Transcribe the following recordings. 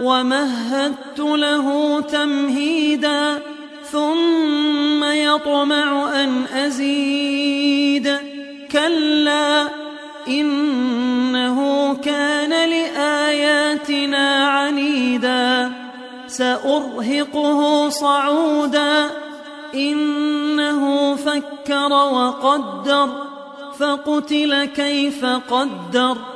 ومهدت له تمهيدا ثم يطمع أن أزيد. كلا إنه كان لآياتنا عنيدا. سأرهقه صعودا. إنه فكر وقدر. فقتل كيف قدر.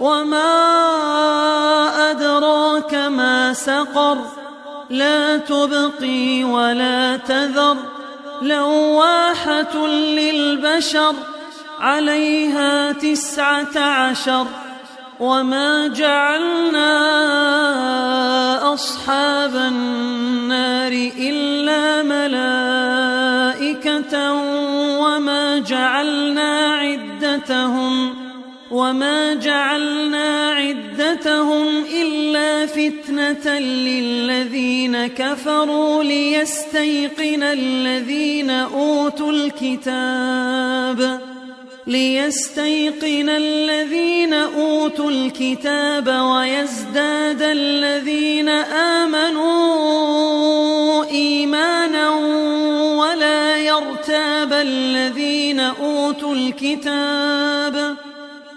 وما أدراك ما سقر لا تبقي ولا تذر لواحة للبشر عليها تسعة عشر وما جعلنا أصحاب النار إلا ملائكة وما جعلنا عدتهم وما جعلنا عدتهم إلا فتنة للذين كفروا ليستيقن الذين أوتوا الكتاب ليستيقن الذين أوتوا الكتاب ويزداد الذين آمنوا إيمانا ولا يرتاب الذين أوتوا الكتاب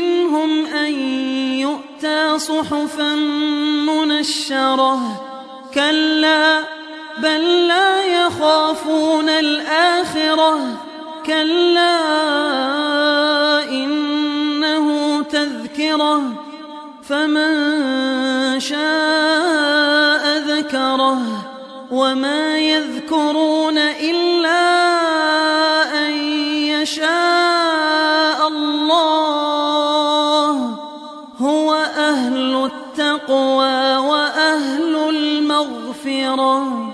منهم أن يؤتى صحفا منشرة. كلا بل لا يخافون الآخرة. كلا إنه تذكرة. فمن شاء ذكره. وما يذكرون إلا أهل التقوى وأهل المغفرة